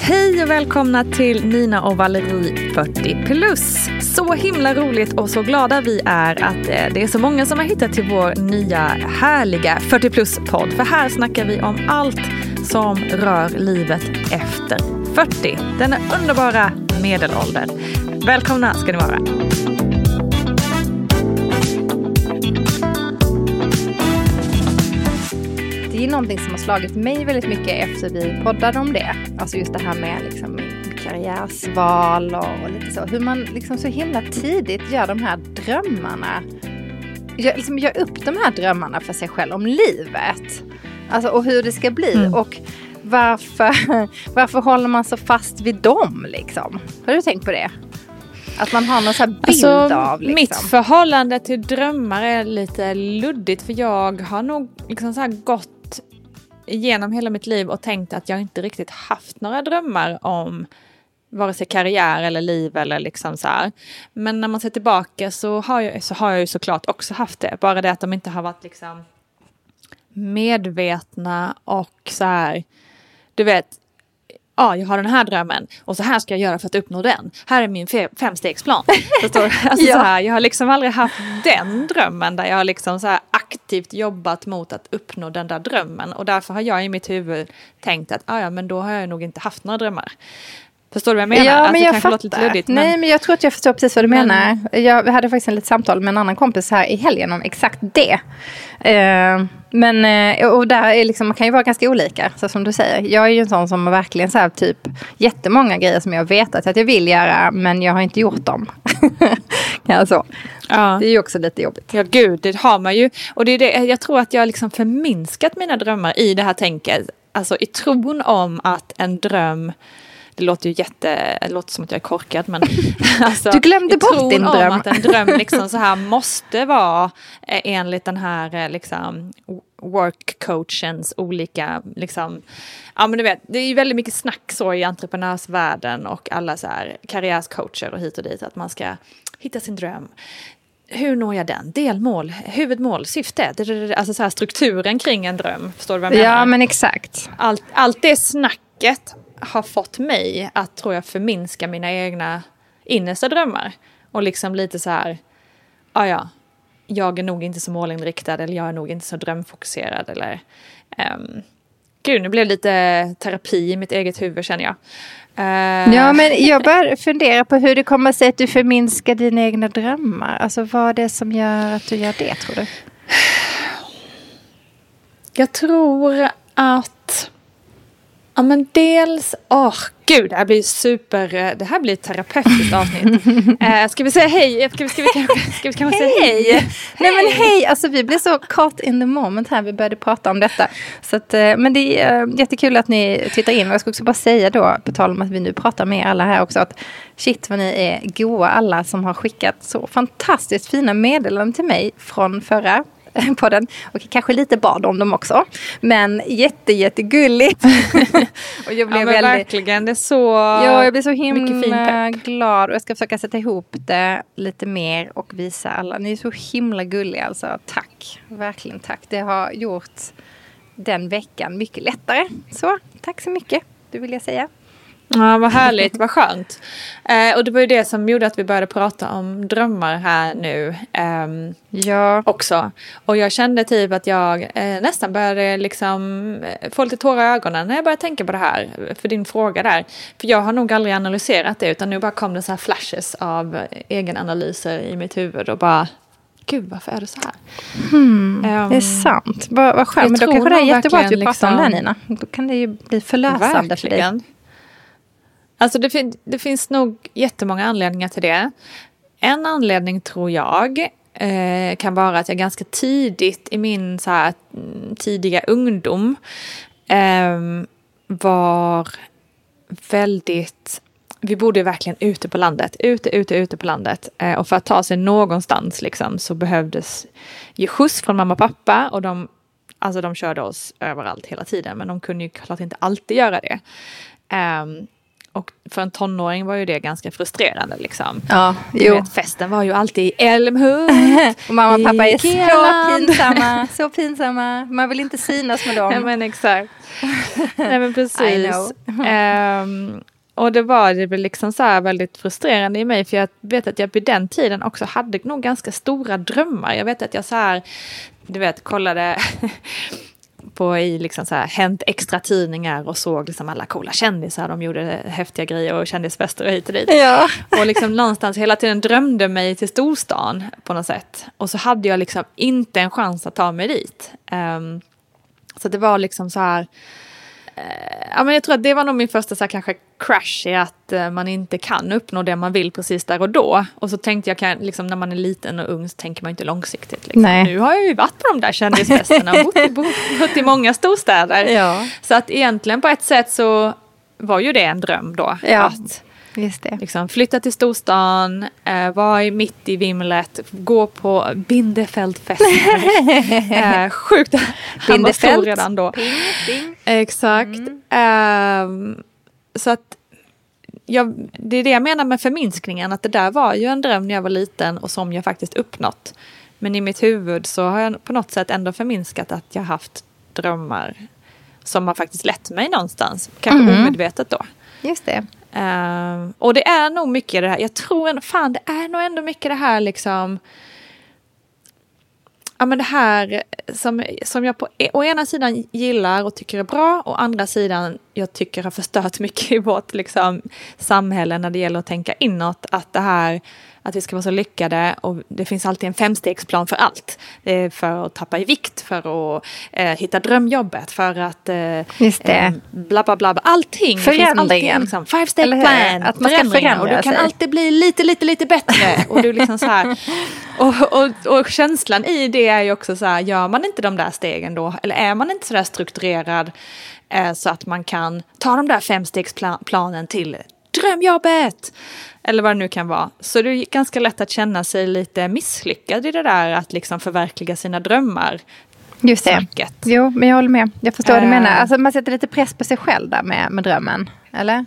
Hej och välkomna till Nina och Valerie 40 plus. Så himla roligt och så glada vi är att eh, det är så många som har hittat till vår nya härliga 40 plus-podd. För här snackar vi om allt som rör livet efter 40. Denna underbara medelålder. Välkomna ska ni vara. Det är någonting som har slagit mig väldigt mycket efter vi poddade om det. Alltså just det här med liksom karriärsval och, lite så. Hur man liksom så himla tidigt gör de här drömmarna. Gör, liksom gör upp de här drömmarna för sig själv om livet. Alltså och hur det ska bli. Mm. Och varför, varför håller man så fast vid dem liksom? Har du tänkt på det? Att man har någon sån här bild alltså, av liksom. Mitt förhållande till drömmar är lite luddigt för jag har nog liksom så gått igenom hela mitt liv och tänkt att jag inte riktigt haft några drömmar om vare sig karriär eller liv eller liksom så här. Men när man ser tillbaka så har jag, så har jag ju såklart också haft det. Bara det att de inte har varit liksom medvetna och så här, du vet, ja, jag har den här drömmen och så här ska jag göra för att uppnå den. Här är min femstegsplan. Förstår Alltså, ja. så här, jag har liksom aldrig haft den drömmen där jag har liksom så här aktivt jobbat mot att uppnå den där drömmen. Och därför har jag i mitt huvud tänkt att ah, ja, men då har jag nog inte haft några drömmar. Förstår du vad jag menar? Ja, alltså, men jag fattar. Luddigt, men... Nej, men jag tror att jag förstår precis vad du men... menar. Jag hade faktiskt en litet samtal med en annan kompis här i helgen om exakt det. Uh, men, uh, och där är liksom, man kan ju vara ganska olika, så som du säger. Jag är ju en sån som verkligen så här, typ jättemånga grejer som jag vet att jag vill göra, men jag har inte gjort dem. alltså. Ja. Det är ju också lite jobbigt. Ja, gud, det har man ju. Och det är det, jag tror att jag har liksom förminskat mina drömmar i det här tänket. Alltså i tron om att en dröm det låter ju jätte, det låter som att jag är korkad men alltså, Du glömde bort din dröm. om att en dröm liksom så här måste vara eh, enligt den här eh, liksom work coachens olika liksom ja men du vet det är ju väldigt mycket snack så i entreprenörsvärlden och alla så här karriärscoacher och hit och dit att man ska hitta sin dröm hur når jag den? Delmål, huvudmål, syfte, alltså så strukturen kring en dröm. Förstår du vad jag menar? Ja, men exakt. Allt, allt det snacket har fått mig att, tror jag, förminska mina egna innersta drömmar. Och liksom lite så här, ja ah, ja, jag är nog inte så målinriktad eller jag är nog inte så drömfokuserad eller um, Gud, nu blev det lite terapi i mitt eget huvud känner jag. Uh, ja, men jag börjar fundera på hur det kommer sig att du förminskar dina egna drömmar. Alltså vad är det som gör att du gör det, tror du? Jag tror att Ja men dels, åh oh, gud det här blir super, eh, det här blir ett terapeutiskt avsnitt. uh, ska vi säga hej? Ska vi, ska vi, kanske, ska vi kanske säga hej? hej? Nej men hej, alltså vi blev så caught in the moment här, vi började prata om detta. Så att, uh, men det är jättekul att ni tittar in och jag ska också bara säga då, på tal om att vi nu pratar med alla här också, att shit vad ni är goa alla som har skickat så fantastiskt fina meddelanden till mig från förra podden. Och kanske lite bad om dem också. Men jätte, jättegulligt. och jag blev ja, väldigt, verkligen, det är så Ja, jag blir så himla glad. Och jag ska försöka sätta ihop det lite mer och visa alla. Ni är så himla gulliga alltså. Tack, verkligen tack. Det har gjort den veckan mycket lättare. Så tack så mycket, det vill jag säga. Ja, vad härligt, vad skönt. Eh, och det var ju det som gjorde att vi började prata om drömmar här nu. Eh, ja. Också. Och jag kände typ att jag eh, nästan började liksom eh, få lite tårar i ögonen när jag började tänka på det här. För din fråga där. För jag har nog aldrig analyserat det utan nu bara kom det så här flashes av egenanalyser i mitt huvud och bara Gud, varför är det så här? Hmm, um, det är sant. Vad, vad skönt. Men då kanske det är jättebra att vi pratar liksom, om det, Nina. Då kan det ju bli förlösande verkligen. för dig. Alltså det, fin det finns nog jättemånga anledningar till det. En anledning tror jag eh, kan vara att jag ganska tidigt i min så här, mm, tidiga ungdom eh, var väldigt vi bodde verkligen ute på landet, ute, ute, ute på landet. Eh, och för att ta sig någonstans liksom, så behövdes ge skjuts från mamma och pappa. Och de, alltså de körde oss överallt hela tiden, men de kunde ju klart inte alltid göra det. Um, och för en tonåring var ju det ganska frustrerande liksom. Ja, jo. Vet, festen var ju alltid i Älmhult. och mamma och pappa är så pinsamma, så pinsamma. Man vill inte synas med dem. Ja men exakt. Nej men precis. um, och det var det liksom så här väldigt frustrerande i mig för jag vet att jag vid den tiden också hade nog ganska stora drömmar. Jag vet att jag så här, du vet, kollade på i liksom så här Hänt Extra tidningar och såg liksom alla coola kändisar. De gjorde häftiga grejer och kändisfester och hit och dit. Ja. Och liksom någonstans hela tiden drömde mig till storstan på något sätt. Och så hade jag liksom inte en chans att ta mig dit. Um, så det var liksom så här ja, men jag tror att det var nog min första så här, kanske crash i att uh, man inte kan uppnå det man vill precis där och då. Och så tänkte jag, kan, liksom, när man är liten och ung så tänker man inte långsiktigt. Liksom. Nu har jag ju varit på de där kändisfesterna och bott, bott, bott i många storstäder. Ja. Så att egentligen på ett sätt så var ju det en dröm då. Ja. Att, Just det. Liksom, flytta till storstan, eh, vara mitt i vimlet, gå på Bindefeldfester. eh, sjukt, han var stor redan då. Ping, ping. Exakt. Mm. Eh, så att jag, det är det jag menar med förminskningen, att det där var ju en dröm när jag var liten och som jag faktiskt uppnått. Men i mitt huvud så har jag på något sätt ändå förminskat att jag haft drömmar som har faktiskt lett mig någonstans. Kanske mm. omedvetet då. Just det. Uh, och det är nog mycket det här, jag tror ändå, fan det är nog ändå mycket det här liksom Ja men det här som, som jag på e, å ena sidan gillar och tycker är bra och å andra sidan jag tycker har förstört mycket i vårt liksom, samhälle när det gäller att tänka inåt. Att det här att vi ska vara så lyckade och det finns alltid en femstegsplan för allt. För att tappa i vikt, för att eh, hitta drömjobbet, för att eh, Just det. Eh, bla bla bla. Allting. Förändringen. Liksom, five step plan. Att man ska förändra Och du kan sig. alltid bli lite, lite, lite bättre. och, du liksom så här, och, och, och känslan i det är ju också så här, gör man inte de där stegen då, eller är man inte så där strukturerad så att man kan ta de där femstegsplanen till drömjobbet. Eller vad det nu kan vara. Så det är ganska lätt att känna sig lite misslyckad i det där att liksom förverkliga sina drömmar. Just det. Snacket. Jo, men jag håller med. Jag förstår vad du menar. Eh. Alltså man sätter lite press på sig själv där med, med drömmen. Eller?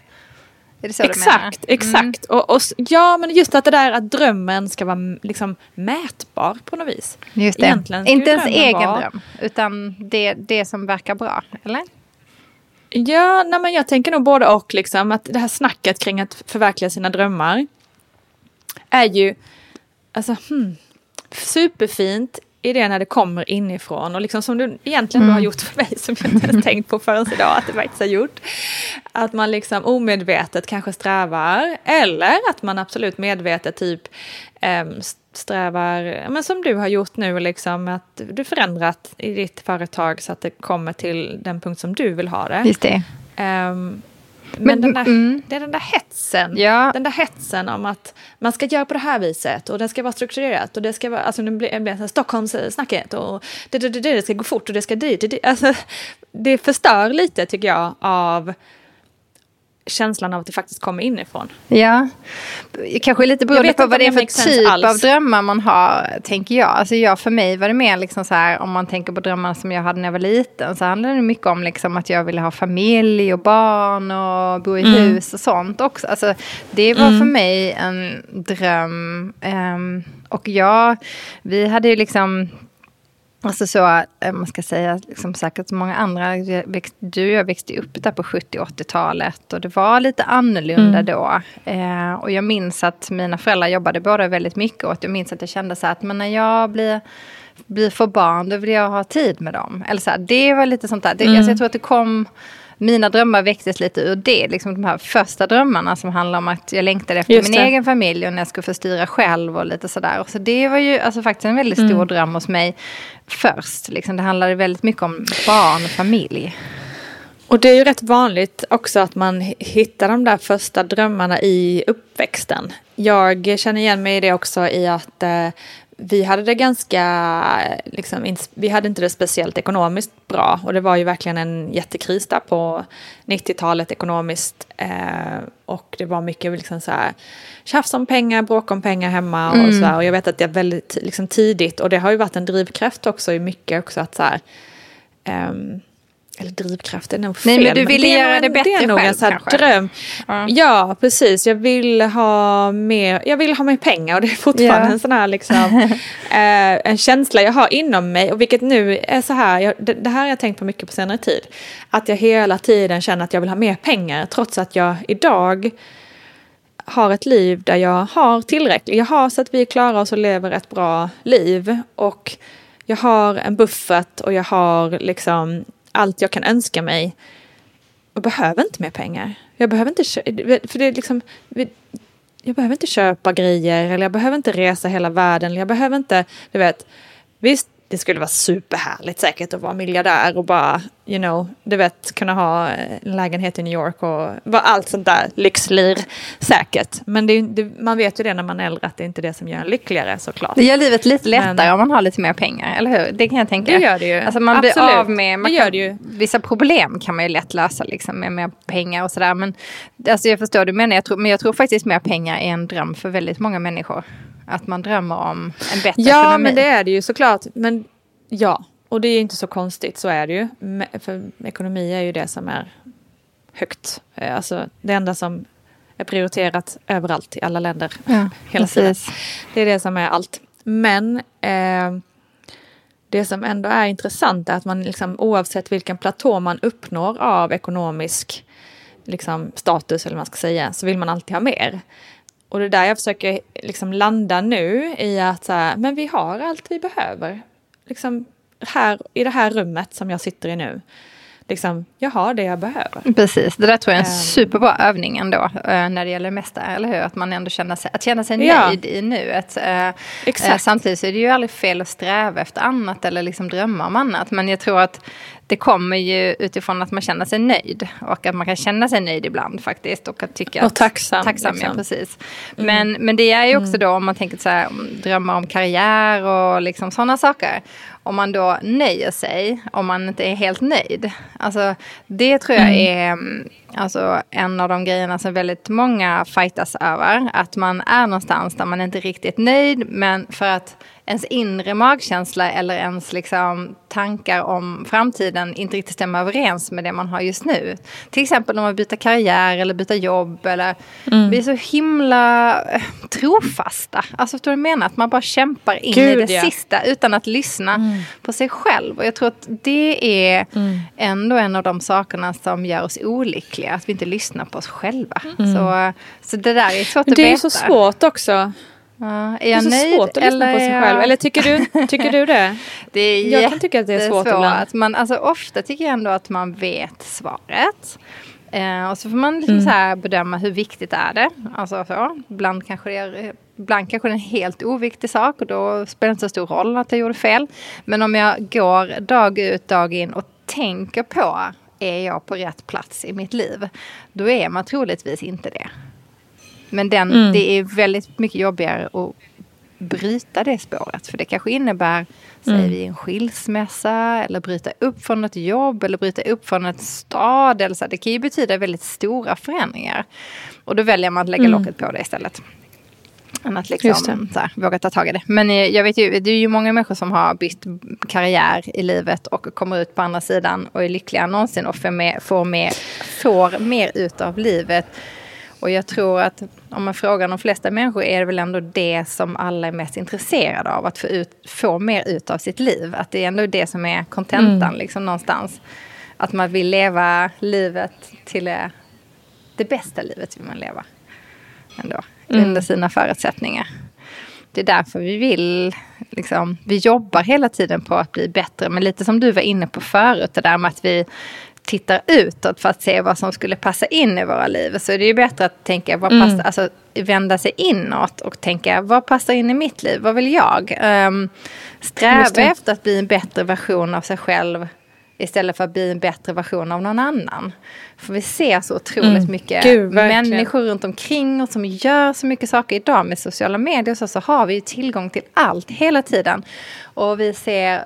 Exakt, exakt. Mm. Och, och, ja, men just att det där att drömmen ska vara liksom mätbar på något vis. Just det. Inte ens egen vara... dröm, utan det, det som verkar bra, eller? Ja, nej men jag tänker nog både och. Liksom, att det här snacket kring att förverkliga sina drömmar är ju alltså, hmm, superfint i det när det kommer inifrån. Och liksom som du egentligen mm. har gjort för mig, som jag inte hade tänkt på förrän idag att det faktiskt har gjort. Att man liksom omedvetet kanske strävar, eller att man absolut medvetet typ um, strävar, men som du har gjort nu, liksom, att du förändrat i ditt företag så att det kommer till den punkt som du vill ha det. Just det. Um, men, men den där, mm. det är den där hetsen. Ja. Den där hetsen om att man ska göra på det här viset och det ska vara strukturerat och det ska vara, alltså det blir, blir Stockholmssnacket och det, det, det, det ska gå fort och det ska dit. Det, det, alltså, det förstör lite tycker jag av känslan av att det faktiskt kommer inifrån. Ja, kanske lite beroende på vad det är för typ alls. av drömmar man har, tänker jag. Alltså jag, för mig var det mer liksom så här, om man tänker på drömmar som jag hade när jag var liten, så handlade det mycket om liksom att jag ville ha familj och barn och bo i mm. hus och sånt också. Alltså, det var mm. för mig en dröm. Um, och jag, vi hade ju liksom Alltså så, eh, man ska säga, liksom säkert många andra, du och jag växte upp där på 70 80-talet och det var lite annorlunda mm. då. Eh, och jag minns att mina föräldrar jobbade båda väldigt mycket och jag minns att jag kände så att men när jag blir, blir för barn då vill jag ha tid med dem. Eller så här, det var lite sånt där, det, mm. alltså jag tror att det kom mina drömmar väcktes lite ur det. Liksom de här första drömmarna som handlar om att jag längtade efter min egen familj och när jag skulle få styra själv och lite sådär. Så det var ju alltså faktiskt en väldigt stor mm. dröm hos mig först. Liksom, det handlade väldigt mycket om barn och familj. Och det är ju rätt vanligt också att man hittar de där första drömmarna i uppväxten. Jag känner igen mig i det också i att eh, vi hade det ganska, liksom, vi hade inte det speciellt ekonomiskt bra och det var ju verkligen en jättekris där på 90-talet ekonomiskt. Eh, och det var mycket liksom så här, tjafs om pengar, bråk om pengar hemma och mm. så här. Och jag vet att det är väldigt liksom, tidigt och det har ju varit en drivkraft också i mycket också att så här, um, eller drivkraft är fel. Nej men du ville göra det bättre Det är nog själv, en sån dröm. Ja. ja. precis. Jag vill ha mer, jag vill ha mer pengar och det är fortfarande ja. en sån här liksom, eh, en känsla jag har inom mig och vilket nu är så här, jag, det, det, här har jag tänkt på mycket på senare tid. Att jag hela tiden känner att jag vill ha mer pengar trots att jag idag har ett liv där jag har tillräckligt. Jag har så att vi klarar oss och lever ett bra liv och jag har en buffert och jag har liksom allt jag kan önska mig. Och behöver inte mer pengar. Jag behöver inte, för det är liksom, jag behöver inte köpa grejer eller jag behöver inte resa hela världen. Eller jag behöver inte, du vet, visst det skulle vara superhärligt säkert att vara miljardär och bara, you know, du vet, kunna ha en lägenhet i New York och allt sånt där lyxlir säkert. Men det, det, man vet ju det när man är äldre att det är inte det som gör en lyckligare såklart. Det gör livet lite lättare Men, om man har lite mer pengar, eller hur? Det kan jag tänka. Det gör det ju. Alltså man Absolut. blir av med, man det kan, det ju. vissa problem kan man ju lätt lösa liksom med mer pengar och sådär. Men alltså jag förstår du menar, jag tror, men jag tror faktiskt mer pengar är en dröm för väldigt många människor. Att man drömmer om en bättre ja, ekonomi. Ja, men det är det ju såklart. Men ja, och det är inte så konstigt, så är det ju. För ekonomi är ju det som är högt. Eh, alltså det enda som är prioriterat överallt i alla länder. Ja, hela tiden. Det är det som är allt. Men eh, det som ändå är intressant är att man liksom, oavsett vilken platå man uppnår av ekonomisk liksom, status eller vad man ska säga så vill man alltid ha mer. Och det är där jag försöker liksom landa nu i att så här, men vi har allt vi behöver. Liksom här i det här rummet som jag sitter i nu. Liksom, jag har det jag behöver. Precis, det där tror jag är en um, superbra övning ändå uh, när det gäller mesta, eller hur? Att man ändå känner sig, att känna sig ja. nöjd i nuet. Uh, Exakt. Uh, samtidigt så är det ju aldrig fel att sträva efter annat eller liksom drömma om annat. Men jag tror att det kommer ju utifrån att man känner sig nöjd. Och att man kan känna sig nöjd ibland faktiskt. Och att tycka och tacksam. tacksam liksom. ja, precis. Mm. Men, men det är ju också mm. då om man tänker så här, drömmar om karriär och liksom sådana saker. Om man då nöjer sig, om man inte är helt nöjd. Alltså det tror jag mm. är mm, alltså, en av de grejerna som väldigt många fightas över. Att man är någonstans där man inte är riktigt nöjd. Men för att ens inre magkänsla eller ens liksom, tankar om framtiden inte riktigt stämmer överens med det man har just nu. Till exempel om man byter karriär eller byter jobb. Eller, mm. Vi är så himla eh, trofasta. Alltså förstår du vad jag menar? Att man bara kämpar in Gud, i det ja. sista utan att lyssna mm. på sig själv. Och jag tror att det är mm. ändå en av de sakerna som gör oss olyckliga. Att vi inte lyssnar på oss själva. Mm. Så, så det där är svårt att veta. Det är så svårt också. Ja, är jag det är så nöjd, svårt att lyssna på sig jag... själv. Eller tycker du, tycker du det? det är jag kan tycka att det är svårt ibland. Man, alltså, ofta tycker jag ändå att man vet svaret. Eh, och så får man liksom mm. så här bedöma hur viktigt är det. Alltså, så. Ibland, kanske det är, ibland kanske det är en helt oviktig sak och då spelar det inte så stor roll att jag gjorde fel. Men om jag går dag ut, dag in och tänker på är jag på rätt plats i mitt liv? Då är man troligtvis inte det. Men den, mm. det är väldigt mycket jobbigare att bryta det spåret. För det kanske innebär, säger mm. vi, en skilsmässa eller bryta upp från ett jobb eller bryta upp från ett stad. Eller så. Det kan ju betyda väldigt stora förändringar. Och då väljer man att lägga mm. locket på det istället. Än att liksom, så här, våga ta tag i det. Men eh, jag vet ju, det är ju många människor som har bytt karriär i livet och kommer ut på andra sidan och är lyckligare än någonsin och får mer, får mer, får mer ut av livet och jag tror att om man frågar de flesta människor är det väl ändå det som alla är mest intresserade av. Att få, ut, få mer ut av sitt liv. Att det är ändå det som är kontentan mm. liksom någonstans. Att man vill leva livet till det, det bästa livet vill man leva. Ändå, mm. under sina förutsättningar. Det är därför vi vill, liksom, vi jobbar hela tiden på att bli bättre. Men lite som du var inne på förut, det där med att vi tittar utåt för att se vad som skulle passa in i våra liv. Så det är ju bättre att tänka, vad mm. alltså, vända sig inåt och tänka, vad passar in i mitt liv? Vad vill jag? Um, sträva efter att bli en bättre version av sig själv istället för att bli en bättre version av någon annan. För vi ser så otroligt mm. mycket Gud, människor runt omkring oss som gör så mycket saker idag med sociala medier. Så, så har vi tillgång till allt hela tiden. Och vi ser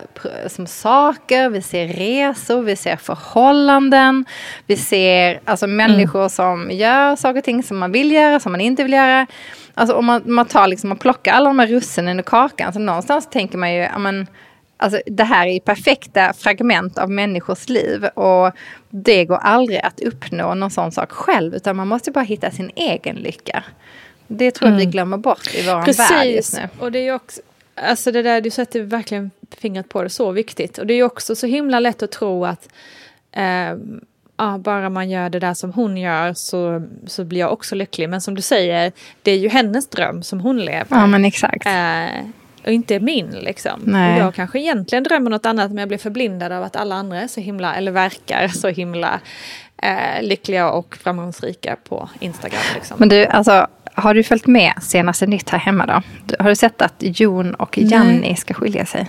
som saker, vi ser resor, vi ser förhållanden. Vi ser alltså, människor mm. som gör saker och ting som man vill göra, som man inte vill göra. Alltså om man, man tar liksom, man plockar alla de här russinen i kakan. Så någonstans tänker man ju, ja men Alltså, det här är perfekta fragment av människors liv och det går aldrig att uppnå någon sån sak själv utan man måste bara hitta sin egen lycka. Det tror jag mm. vi glömmer bort i vår värld just nu. Och det är också, alltså det där, du sätter verkligen fingret på det, så viktigt. Och det är också så himla lätt att tro att eh, ja, bara man gör det där som hon gör så, så blir jag också lycklig. Men som du säger, det är ju hennes dröm som hon lever. Ja, men exakt. Eh, och inte min liksom. Nej. Jag kanske egentligen drömmer något annat men jag blir förblindad av att alla andra är så himla, eller verkar så himla eh, lyckliga och framgångsrika på Instagram. Liksom. Men du, alltså har du följt med senaste nytt här hemma då? Har du sett att Jon och Janni ska skilja sig?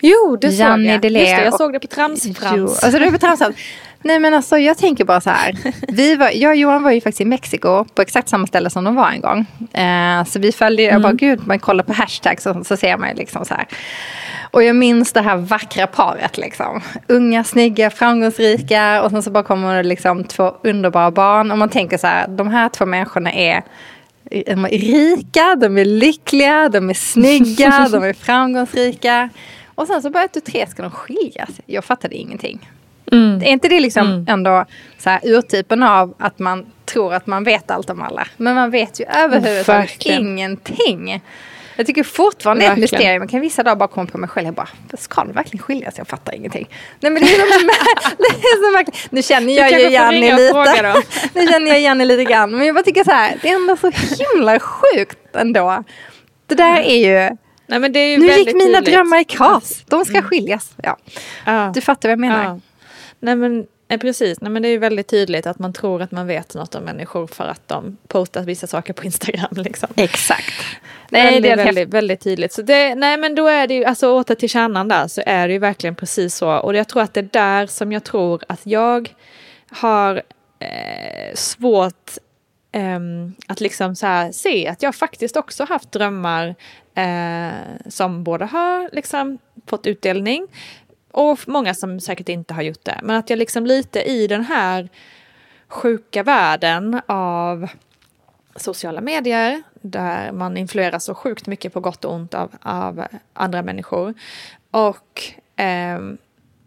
Jo, det Janni såg jag. Just det, jag såg det på Tramsfrans. Alltså, det på Tramsfrans. Nej men alltså jag tänker bara så här. Vi var, jag och Johan var ju faktiskt i Mexiko på exakt samma ställe som de var en gång. Eh, så vi följde, mm. jag bara mm. gud, man kollar på hashtag så, så ser man ju liksom så här. Och jag minns det här vackra paret liksom. Unga, snygga, framgångsrika och sen så bara kommer det liksom två underbara barn. Och man tänker så här, de här två människorna är de är rika, de är lyckliga, de är snygga, de är framgångsrika. Och sen så bara ett och tre ska de skiljas. Jag fattade ingenting. Mm. Är inte det liksom mm. ändå så här, urtypen av att man tror att man vet allt om alla? Men man vet ju överhuvudtaget ingenting. Jag tycker fortfarande det är ett mysterium. Man kan vissa dagar bara komma på mig själv. Jag bara, ska de verkligen skiljas? Jag fattar ingenting. Nej men det är som, det är verkligen, nu känner jag ju Jenny lite. nu känner jag Jenny lite grann. Men jag bara tycker så här, det är ändå så himla sjukt ändå. Det där är ju Nej, nu gick mina tydligt. drömmar i kas. De ska mm. skiljas. Ja. Ah. Du fattar vad jag menar. Ah. Nej men eh, precis, Nej, men det är väldigt tydligt att man tror att man vet något om människor för att de postar vissa saker på Instagram. Liksom. Exakt. Nej, väldigt, det är väldigt, väldigt tydligt. Så det, nej men då är det ju, alltså åter till kärnan där så är det ju verkligen precis så. Och jag tror att det är där som jag tror att jag har eh, svårt eh, att liksom så se att jag faktiskt också haft drömmar eh, som både har liksom fått utdelning och många som säkert inte har gjort det. Men att jag liksom lite i den här sjuka världen av sociala medier där man influeras så sjukt mycket på gott och ont av, av andra människor. Och eh,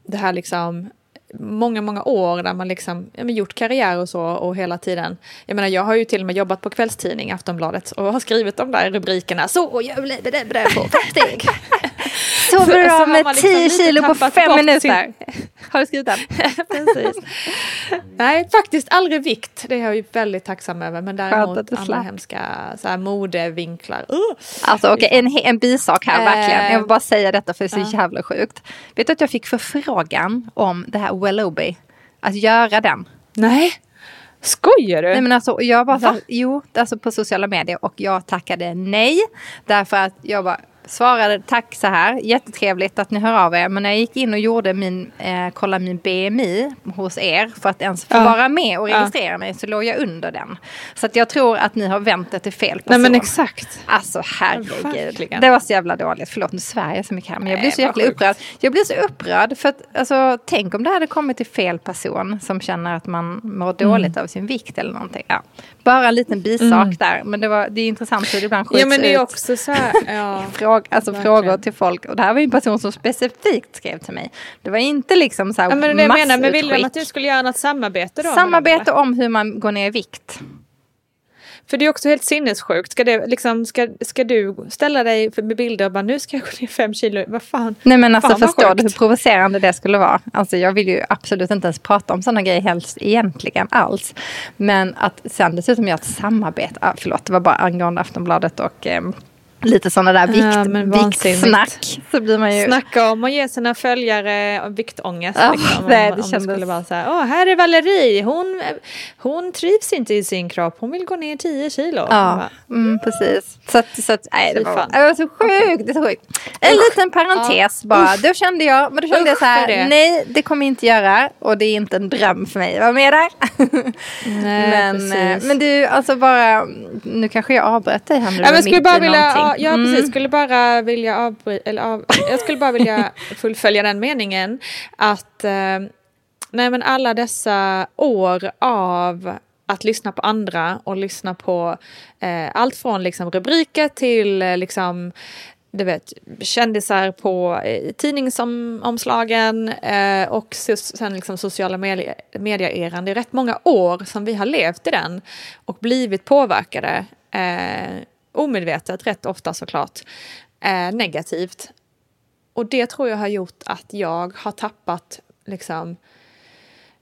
det här liksom många, många år där man liksom ja, gjort karriär och så och hela tiden. Jag menar, jag har ju till och med jobbat på kvällstidning, Aftonbladet, och har skrivit de där rubrikerna. Så jag det på fem steg. Så bra med 10 liksom kilo på fem minuter. Sin... Har du skrivit den? Precis. Nej, faktiskt aldrig vikt. Det är jag ju väldigt tacksam över. Men däremot andra hemska så här, modevinklar. Uh. Alltså okej, okay, en, en bisak här äh, verkligen. Jag vill bara säga detta för det är så jävla sjukt. Vet du att jag fick förfrågan om det här Welloby? Att göra den. Nej. Skojar du? Nej men alltså jag bara så, jo, alltså på sociala medier och jag tackade nej. Därför att jag bara, svarade tack så här, jättetrevligt att ni hör av er. Men när jag gick in och gjorde min, eh, kolla min BMI hos er för att ens få ja. vara med och registrera ja. mig så låg jag under den. Så att jag tror att ni har vänt det till fel person. Nej men exakt. Alltså herregud. Det var så jävla dåligt. Förlåt nu svär jag så mycket här men jag blir så jävla upprörd. Jag blir så upprörd för att alltså tänk om det hade kommit till fel person som känner att man mår dåligt mm. av sin vikt eller någonting. Ja. Bara en liten bisak mm. där men det, var, det är intressant hur det ibland skjuts Ja men det är också så här. Fråga, alltså frågor till folk. Och det här var ju en person som specifikt skrev till mig. Det var inte liksom så här ja, men det menar, men vill de att du skulle göra något samarbete då? Samarbete om hur man går ner i vikt. För det är också helt sinnessjukt. Ska, det, liksom, ska, ska du ställa dig med bilder och bara nu ska jag gå ner fem kilo? Vad fan? Nej men alltså förstår du hur provocerande det skulle vara? Alltså jag vill ju absolut inte ens prata om sådana grejer helst egentligen alls. Men att sen dessutom göra ett samarbete, ah, förlåt det var bara angående Aftonbladet och eh, lite sådana där vikt, ja, viktsnack. Så blir man ju... Snacka om att ge sina följare viktångest. Oh, liksom, nej, det om, kändes... skulle vara så här, Åh, här är Valerie, hon, hon trivs inte i sin kropp, hon vill gå ner 10 kilo. Ja, bara, mm, precis. Så, att, så att, nej, det, var, det var så sjukt. Det så sjukt. En Usch. liten parentes ja. bara. Då kände jag, men då kände Usch, jag så här, det. nej det kommer jag inte göra och det är inte en dröm för mig vara med där. Nej, men, eh, men du, alltså bara, nu kanske jag avbröt dig här nu. Ja, men skulle bara vilja ja, mm. precis. Skulle bara vilja avbryta, eller av, jag skulle bara vilja fullfölja den meningen. Att eh, nej, men alla dessa år av att lyssna på andra och lyssna på eh, allt från liksom, rubriker till eh, liksom, du vet, kändisar på eh, tidningsomslagen eh, och sen liksom sociala medier-eran. Det är rätt många år som vi har levt i den och blivit påverkade eh, omedvetet rätt ofta såklart, eh, negativt. Och det tror jag har gjort att jag har tappat liksom,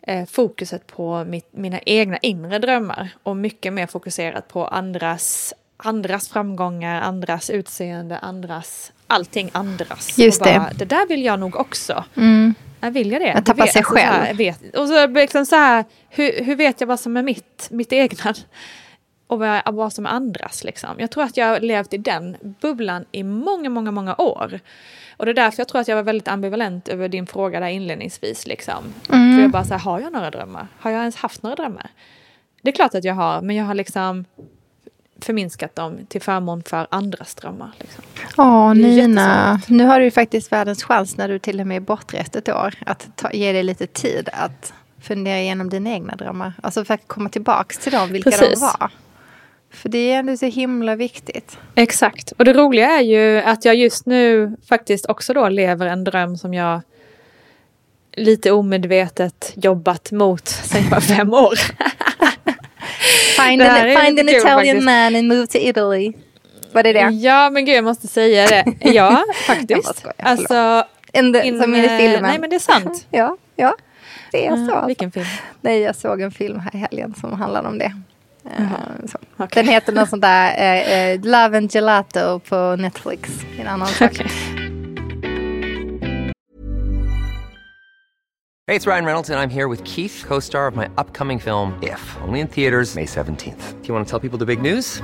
eh, fokuset på mitt, mina egna inre drömmar och mycket mer fokuserat på andras, andras framgångar, andras utseende, andras, allting andras. Just bara, det. Det där vill jag nog också. Mm. Jag vill jag det? Att tappa sig själv. Så här, vet, och så liksom så här, hur, hur vet jag vad som är mitt, mitt egna? Och vad, vad som är andras. Liksom. Jag tror att jag har levt i den bubblan i många, många, många år. Och det är därför jag tror att jag var väldigt ambivalent över din fråga där inledningsvis. Liksom. Mm. För jag bara så här, har jag några drömmar? Har jag ens haft några drömmar? Det är klart att jag har, men jag har liksom förminskat dem till förmån för andras drömmar. Liksom. Åh, Nina. Nu har du ju faktiskt världens chans när du till och med är bortrest ett år. Att ta, ge dig lite tid att fundera igenom dina egna drömmar. Alltså för att komma tillbaka till dem, vilka Precis. de var. För det är ändå så himla viktigt. Exakt. Och det roliga är ju att jag just nu faktiskt också då lever en dröm som jag lite omedvetet jobbat mot sen jag var fem år. find an, find an Italian faktiskt. man and move to Italy. Var det det? Ja, men gud jag måste säga det. Ja, faktiskt. Skojar, alltså, in the, in, som i filmen. Nej, men det är sant. ja, ja. Det är så. Uh, vilken film? Nej, jag såg en film här i helgen som handlar om det. Uh, okay. Den heter något sånt där uh, uh, Love and Gelato på Netflix. En annan sak. Okay. Hey, it's Ryan Reynolds and I'm here with Keith, co-star of my upcoming film If, only in theaters May 17th. Do you want to tell people the big news?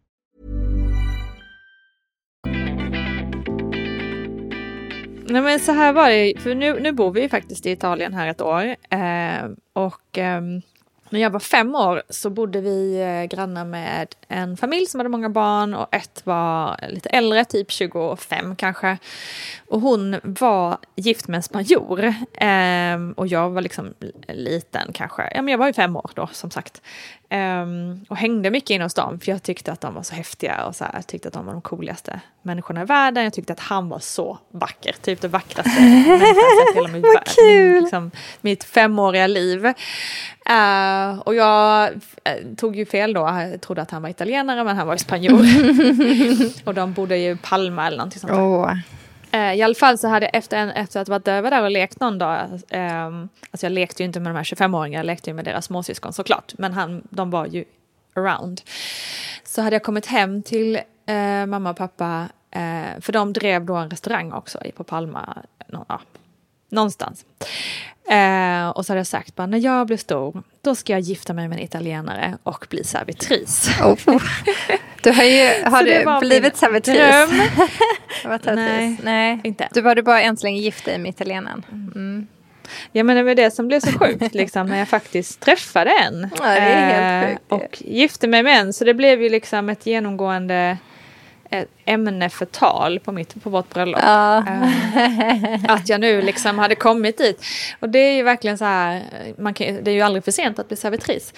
Nej men så här var det, för nu, nu bor vi ju faktiskt i Italien här ett år. Eh, och eh, när jag var fem år så bodde vi eh, grannar med en familj som hade många barn och ett var lite äldre, typ 25 kanske. Och hon var gift med en spanjor. Eh, och jag var liksom liten kanske, ja men jag var ju fem år då som sagt. Um, och hängde mycket inom stan för jag tyckte att de var så häftiga och så här, jag tyckte att de var de cooligaste människorna i världen. Jag tyckte att han var så vacker, typ det vackraste människan jag sett hela mitt, min, liksom, mitt femåriga liv. Uh, och jag uh, tog ju fel då, jag trodde att han var italienare men han var ju spanjor. och de bodde ju i Palma eller någonting sånt. Oh. Uh, I alla fall så hade jag efter, en, efter att varit över där och lekt någon dag, um, alltså jag lekte ju inte med de här 25-åringarna, jag lekte ju med deras småsyskon såklart, men han, de var ju around. Så hade jag kommit hem till mamma och pappa, för de drev då en restaurang också på Palma, ja, någonstans. Eh, och så hade jag sagt bara när jag blir stor, då ska jag gifta mig med en italienare och bli servitris. Oh. Du har ju har du blivit servitris. Nej, Nej, inte. Du var du bara än så länge gift dig med italienaren. Mm. Ja men det var det som blev så sjukt liksom när jag faktiskt träffade en. Ja, det är helt sjukt. Eh, och gifte mig med en. Så det blev ju liksom ett genomgående ämne för tal på, mitt, på vårt bröllop. Ja. Eh, att jag nu liksom hade kommit dit. Och det är ju verkligen så här, man kan, det är ju aldrig för sent att bli servitris.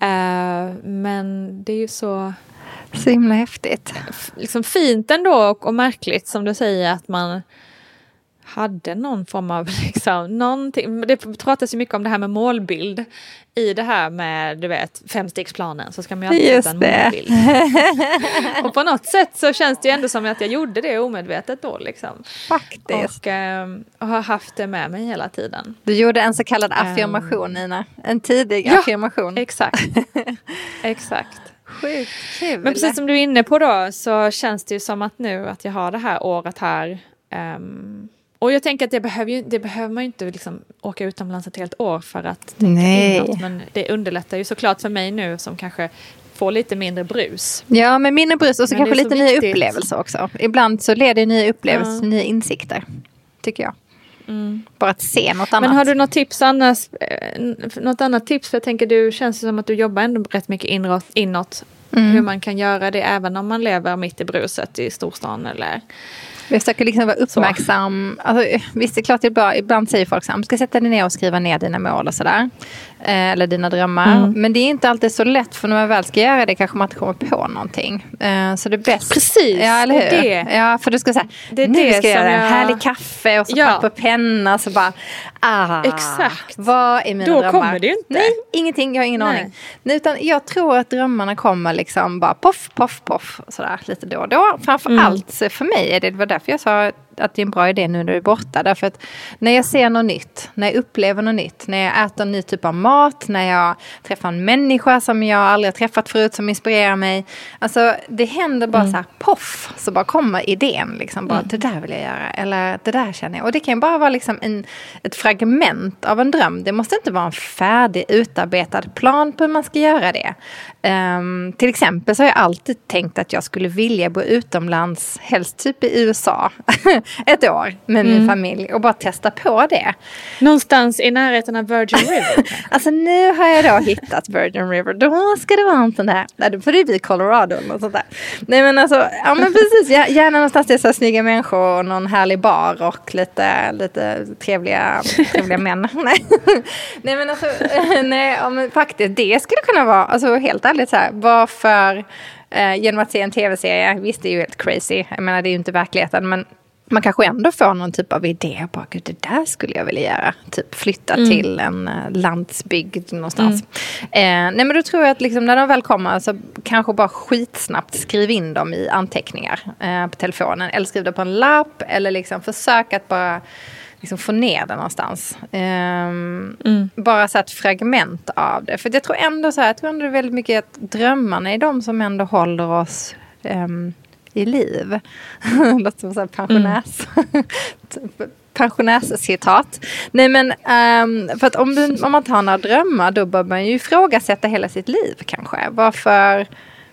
Eh, men det är ju så... Så himla häftigt. Liksom fint ändå och, och märkligt som du säger att man hade någon form av, liksom, någonting, det pratas ju mycket om det här med målbild. I det här med, du vet, femstegsplanen så ska man ju alltid sätta en målbild. och på något sätt så känns det ju ändå som att jag gjorde det omedvetet då liksom. Faktiskt. Och, eh, och har haft det med mig hela tiden. Du gjorde en så kallad affirmation Nina. En tidig ja, affirmation. Exakt. exakt. Sjukt kul. Men precis som du är inne på då så känns det ju som att nu att jag har det här året här um, och jag tänker att det behöver, ju, det behöver man ju inte liksom åka utomlands ett helt år för att Nej. Inåt, men det underlättar ju såklart för mig nu som kanske får lite mindre brus. Ja, men mindre brus och så men kanske lite nya upplevelser också. Ibland så leder nya upplevelser ja. till nya insikter, tycker jag. Mm. Bara att se något annat. Men har du något tips annars? Eh, något annat tips? För jag tänker du känns som att du jobbar ändå rätt mycket inåt. inåt mm. Hur man kan göra det även om man lever mitt i bruset i storstan eller jag försöker liksom vara uppmärksam. Alltså, visst, det är klart det är bra. Ibland säger folk att du ska sätta dig ner och skriva ner dina mål och sådär. Eh, eller dina drömmar. Mm. Men det är inte alltid så lätt för när man väl ska göra det kanske man inte kommer på någonting. Eh, så det är bäst. Precis, ja, eller hur? Det. Ja, för du ska säga, det är nu det ska jag göra en jag... härlig kaffe och så ja. papper och penna. Så bara, ah, Exakt. Vad är mina Då drömmar? Då kommer det ju inte. Nej, ingenting, jag har ingen Nej. aning. Utan jag tror att drömmarna kommer liksom bara poff, poff, poff. Sådär lite då och då. Framför mm. allt för mig är det, det var därför jag sa att det är en bra idé nu när du är borta. Därför att när jag ser något nytt, när jag upplever något nytt, när jag äter en ny typ av mat, när jag träffar en människa som jag aldrig har träffat förut som inspirerar mig. Alltså det händer bara mm. så här poff, så bara kommer idén. Liksom, bara, mm. Det där vill jag göra, eller det där känner jag. Och det kan ju bara vara liksom en, ett fragment av en dröm. Det måste inte vara en färdig utarbetad plan på hur man ska göra det. Um, till exempel så har jag alltid tänkt att jag skulle vilja bo utomlands, helst typ i USA. ett år med min mm. familj och bara testa på det. Någonstans i närheten av Virgin River? alltså nu har jag då hittat Virgin River. Då ska det vara en sån där, nej, då får det bli Colorado eller sånt där. Nej men alltså, ja men precis, gärna någonstans där så snygga människor och någon härlig bar och lite, lite trevliga, trevliga män. nej. nej men alltså, nej ja, men faktiskt det skulle kunna vara, alltså helt ärligt så här, varför eh, genom att se en tv-serie, visst det är ju helt crazy, jag menar det är ju inte verkligheten men man kanske ändå får någon typ av idé. Bara, Gud, det där skulle jag vilja göra. Typ flytta mm. till en uh, landsbygd någonstans. Mm. Eh, nej men då tror jag att liksom, när de väl kommer så kanske bara skitsnabbt skriv in dem i anteckningar eh, på telefonen. Eller skriv det på en lapp. Eller liksom försök att bara liksom få ner det någonstans. Eh, mm. Bara så ett fragment av det. För jag tror ändå så här, jag tror ändå väldigt mycket att drömmarna är de som ändå håller oss um, i liv. Låter som så pensionärs... Mm. pensionärscitat. Nej men um, för att om, du, om man tar några drömmar då bör man ju ifrågasätta hela sitt liv kanske. Varför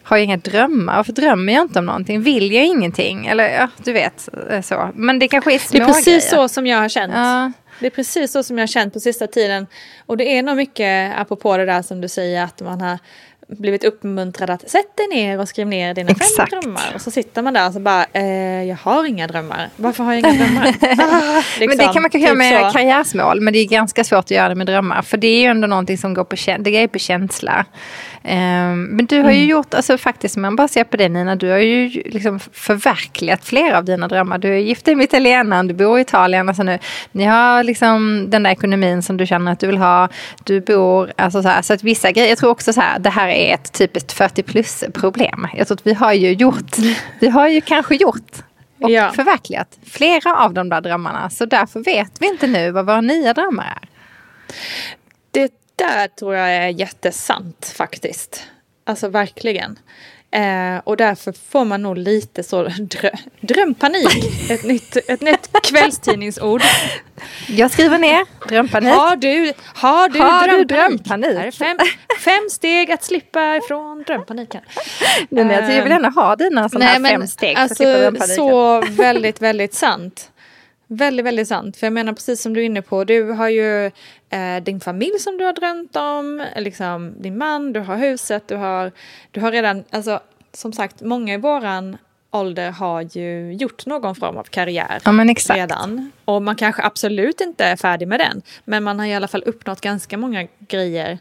har jag inga drömmar? Varför drömmer jag inte om någonting? Vill jag ingenting? Eller ja, du vet eh, så. Men det kanske är små Det är precis grejer. så som jag har känt. Ja. Det är precis så som jag har känt på sista tiden. Och det är nog mycket apropå det där som du säger att man har blivit uppmuntrad att sätta dig ner och skriv ner dina Exakt. fem drömmar. Och så sitter man där och så bara, eh, jag har inga drömmar. Varför har jag inga drömmar? ah, liksom, men det liksom, kan man kanske göra typ med så. karriärsmål, men det är ganska svårt att göra det med drömmar. För det är ju ändå någonting som går på, det är på känsla. Um, men du har ju mm. gjort, alltså faktiskt om man bara ser på det Nina, du har ju liksom förverkligat flera av dina drömmar. Du är gift dig med italienaren, du bor i Italien. Alltså nu, ni har liksom den där ekonomin som du känner att du vill ha. Du bor, alltså så här, så att vissa grejer, jag tror också så här, det här är ett typiskt 40 plus problem. Jag tror att vi har ju gjort, vi har ju kanske gjort och ja. förverkligat flera av de där drömmarna. Så därför vet vi inte nu vad våra nya drömmar är. Det där tror jag är jättesant faktiskt. Alltså verkligen. Eh, och därför får man nog lite så drö drömpanik. ett, nytt, ett nytt kvällstidningsord. Jag skriver ner drömpanik. Har du, har du, har drömpanik? Du drömpanik? Fem, fem steg att slippa ifrån drömpaniken. Men jag vill gärna ha dina sådana här fem steg alltså, Så väldigt, väldigt sant. Väldigt, väldigt sant. För jag menar precis som du är inne på, du har ju eh, din familj som du har drömt om, liksom din man, du har huset, du har, du har redan, alltså som sagt, många i våran ålder har ju gjort någon form av karriär ja, redan. Och man kanske absolut inte är färdig med den, men man har i alla fall uppnått ganska många grejer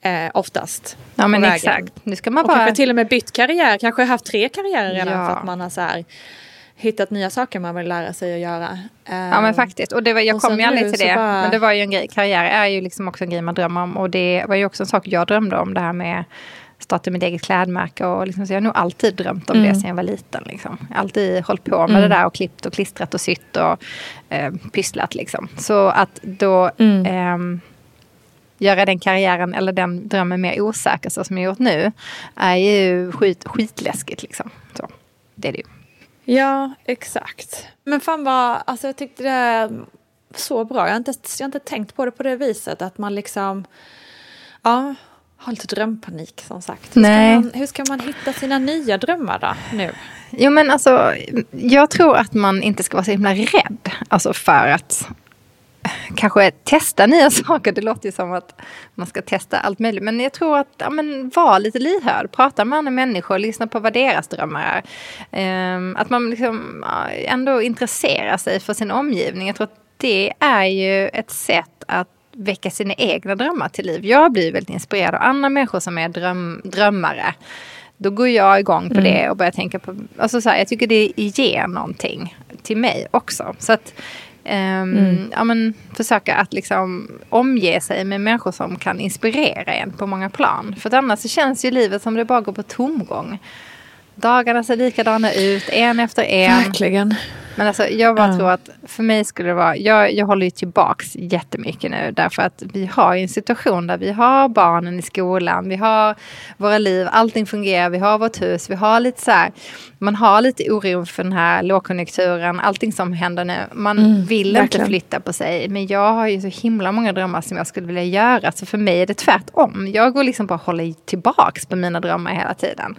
eh, oftast. Ja men exakt. Nu ska man bara... Och kanske till och med bytt karriär, kanske haft tre karriärer redan ja. för att man har så här, hittat nya saker man vill lära sig att göra. Ja men ehm, faktiskt. Och det var, jag kom ju aldrig till det. Bara... Men det var ju en grej. Karriär är ju liksom också en grej man drömmer om. Och det var ju också en sak jag drömde om. Det här med starta mitt eget klädmärke. Och liksom, så jag har nog alltid drömt om mm. det sedan jag var liten. Liksom. Alltid hållit på med mm. det där och klippt och klistrat och sytt och eh, pysslat. Liksom. Så att då mm. eh, göra den karriären eller den drömmen mer osäker så som jag gjort nu är ju skit, skitläskigt. Liksom. Så, det är det ju. Ja, exakt. Men fan vad, alltså jag tyckte det är så bra. Jag har inte, jag har inte tänkt på det på det viset att man liksom, ja, har lite drömpanik som sagt. Hur, Nej. Ska man, hur ska man hitta sina nya drömmar då nu? Jo men alltså, jag tror att man inte ska vara så himla rädd. Alltså för att kanske testa nya saker. Det låter ju som att man ska testa allt möjligt. Men jag tror att ja, men, var lite lyhörd. Prata med andra människor. Lyssna på vad deras drömmar är. Um, att man liksom, ja, ändå intresserar sig för sin omgivning. Jag tror att det är ju ett sätt att väcka sina egna drömmar till liv. Jag blir väldigt inspirerad av andra människor som är dröm, drömmare. Då går jag igång på mm. det och börjar tänka på... Alltså så här, jag tycker det ger någonting till mig också. Så att mm. ja, men, försöka att liksom omge sig med människor som kan inspirera en på många plan. För annars så känns ju livet som det bara går på tomgång. Dagarna ser likadana ut, en efter en. Verkligen. Men alltså, jag bara mm. tror att för mig skulle det vara, jag, jag håller ju tillbaks jättemycket nu därför att vi har en situation där vi har barnen i skolan, vi har våra liv, allting fungerar, vi har vårt hus, vi har lite så här, man har lite oro för den här lågkonjunkturen, allting som händer nu. Man mm, vill verkligen. inte flytta på sig, men jag har ju så himla många drömmar som jag skulle vilja göra, så för mig är det tvärtom. Jag går liksom bara och håller tillbaks på mina drömmar hela tiden.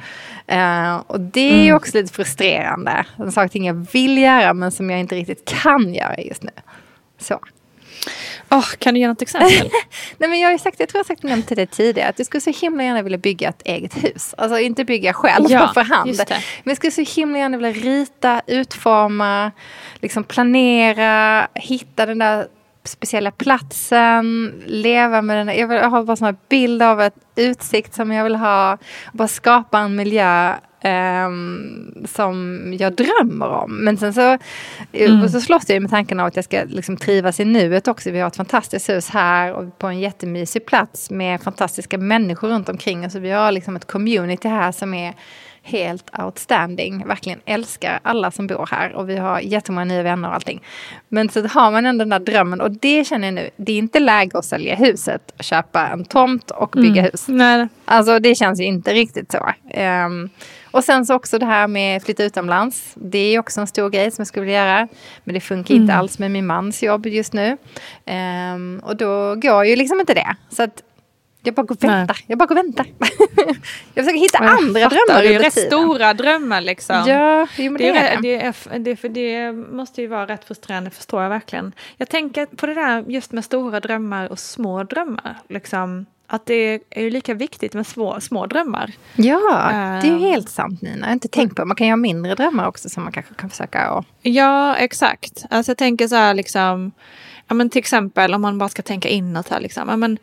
Uh, och det är ju mm. också lite frustrerande. En sak jag vill göra men som jag inte riktigt kan göra just nu. Så. Oh, kan du ge något exempel? Nej, men jag, har sagt, jag tror jag sagt nämnt till dig tidigare att jag skulle så himla gärna vilja bygga ett eget hus. Alltså inte bygga själv ja, för hand. Men jag skulle så himla gärna vilja rita, utforma, liksom planera, hitta den där speciella platsen, leva med den. Jag, vill, jag har bara en bild av ett utsikt som jag vill ha. Bara skapa en miljö um, som jag drömmer om. Men sen så, mm. så slåss jag med tanken av att jag ska liksom trivas i nuet också. Vi har ett fantastiskt hus här och på en jättemysig plats med fantastiska människor runt omkring. Alltså vi har liksom ett community här som är helt outstanding. Verkligen älskar alla som bor här och vi har jättemånga nya vänner och allting. Men så har man ändå den där drömmen och det känner jag nu, det är inte läge att sälja huset, köpa en tomt och bygga mm. hus. Nej. Alltså det känns ju inte riktigt så. Um, och sen så också det här med flytta utomlands. Det är också en stor grej som jag skulle vilja göra. Men det funkar mm. inte alls med min mans jobb just nu. Um, och då går ju liksom inte det. Så att jag bara går och väntar. Jag bara går och väntar. jag försöker hitta jag andra fattar, drömmar Det är rätt stora drömmar liksom. Ja, jo, det, det, är, det, är, det, för det måste ju vara rätt frustrerande, förstår jag verkligen. Jag tänker på det där just med stora drömmar och små drömmar. Liksom att det är ju lika viktigt med små, små drömmar. Ja, det är ju eh, helt sant Nina. Jag har inte tänkt på. Man kan ju ha mindre drömmar också som man kanske kan försöka och... Ja, exakt. Alltså jag tänker så här liksom, ja men till exempel om man bara ska tänka inåt här liksom. Ja, men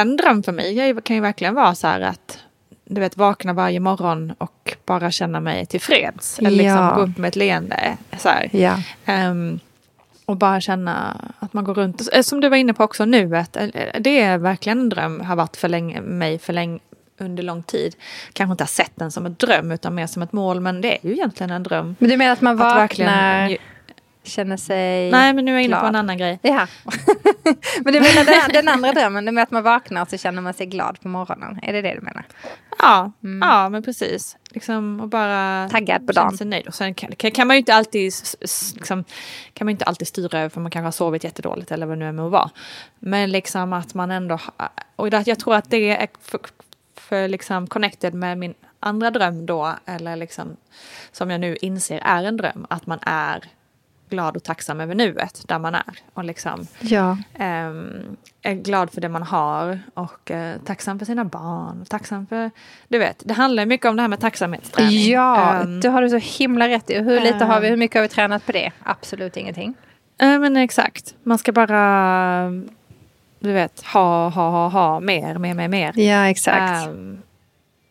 en dröm för mig kan ju verkligen vara så här att du vet vakna varje morgon och bara känna mig tillfreds. Eller liksom ja. gå upp med ett leende. Så ja. um, och bara känna att man går runt. Eh, som du var inne på också nuet. Eh, det är verkligen en dröm. Har varit för länge, mig för länge under lång tid. Kanske inte har sett den som en dröm utan mer som ett mål. Men det är ju egentligen en dröm. Men du menar att man vaknar, att känner sig Nej men nu är jag inne glad. på en annan grej. Ja. men du menar den, den andra drömmen, det med att man vaknar så känner man sig glad på morgonen. Är det det du menar? Ja, mm. ja men precis. Liksom, och bara Taggad på dagen. Sig nöjd. Och sen kan, kan, man ju inte alltid liksom, kan man inte alltid styra över för man kanske har sovit jättedåligt eller vad det nu är med att vara. Men liksom att man ändå, och jag tror att det är för, för liksom connected med min andra dröm då, eller liksom som jag nu inser är en dröm, att man är glad och tacksam över nuet där man är. Och liksom ja. um, är glad för det man har och uh, tacksam för sina barn. Tacksam för, du vet, det handlar mycket om det här med tacksamhetsträning. Ja, um, det har du så himla rätt i. Hur lite har vi, hur mycket har vi tränat på det? Absolut ingenting. Uh, men exakt, man ska bara du vet, ha, ha, ha, ha, mer, mer, mer, mer. Ja, exakt. Um,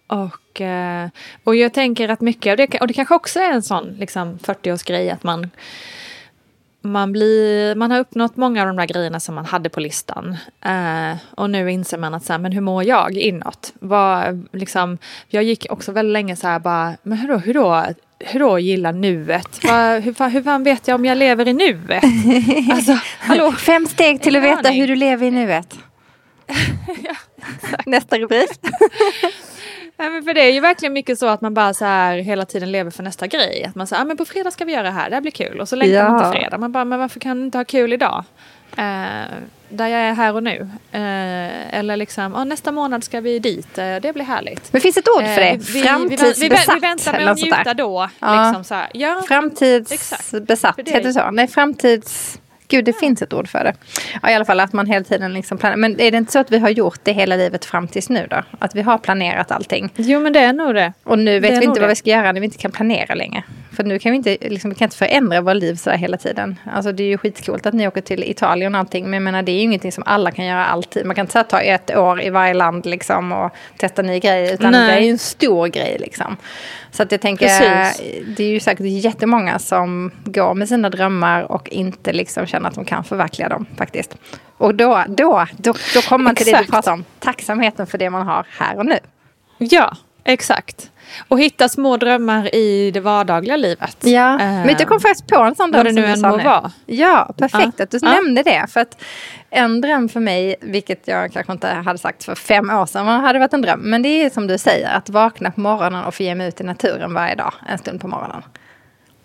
och, uh, och jag tänker att mycket av det, och det kanske också är en sån liksom 40-årsgrej att man man, blir, man har uppnått många av de där grejerna som man hade på listan. Uh, och nu inser man att så här, men hur mår jag inåt? Vad, liksom, jag gick också väldigt länge så här bara, men hur då, hur då? hur då gilla nuet? Va, hur, hur fan vet jag om jag lever i nuet? Alltså, hallå? Fem steg till att veta hur du lever i nuet. ja, Nästa rubrik. Ja, men för det är ju verkligen mycket så att man bara så här hela tiden lever för nästa grej. Att man säger, ah, men på fredag ska vi göra det här, det här blir kul. Och så längtar ja. man till fredag. Man bara, men varför kan du inte ha kul idag? Eh, där jag är här och nu. Eh, eller liksom, oh, nästa månad ska vi dit, eh, det blir härligt. Men finns ett ord för det? Vi, Framtidsbesatt? Vi, vi, vi, väntar med att njuta då. Ja. Liksom, så här. Ja, Framtidsbesatt, heter det så? Nej, framtids... Gud, det finns ett ord för det. Ja, I alla fall att man hela tiden liksom planerar. Men är det inte så att vi har gjort det hela livet fram tills nu då? Att vi har planerat allting? Jo, men det är nog det. Och nu vet vi inte vad vi ska göra när vi inte kan planera längre. För nu kan vi inte, liksom, vi kan inte förändra våra liv sådär hela tiden. Alltså det är ju skitcoolt att ni åker till Italien och allting. Men jag menar det är ju ingenting som alla kan göra alltid. Man kan inte ta ett år i varje land liksom och testa nya grejer. Utan Nej. det är ju en stor grej liksom. Så att jag tänker, Precis. det är ju säkert jättemånga som går med sina drömmar och inte liksom känner att de kan förverkliga dem faktiskt. Och då, då, då, då kommer man till Exakt. det du pratar om. Tacksamheten för det man har här och nu. Ja, exakt. Och hitta små drömmar i det vardagliga livet. Ja, uh, men jag kom faktiskt på en sån dröm. Vad det nu än må vara. Ja, perfekt uh, att du uh. nämnde det. För att en dröm för mig, vilket jag kanske inte hade sagt för fem år sedan, hade varit en dröm. Men det är som du säger, att vakna på morgonen och få ge mig ut i naturen varje dag, en stund på morgonen.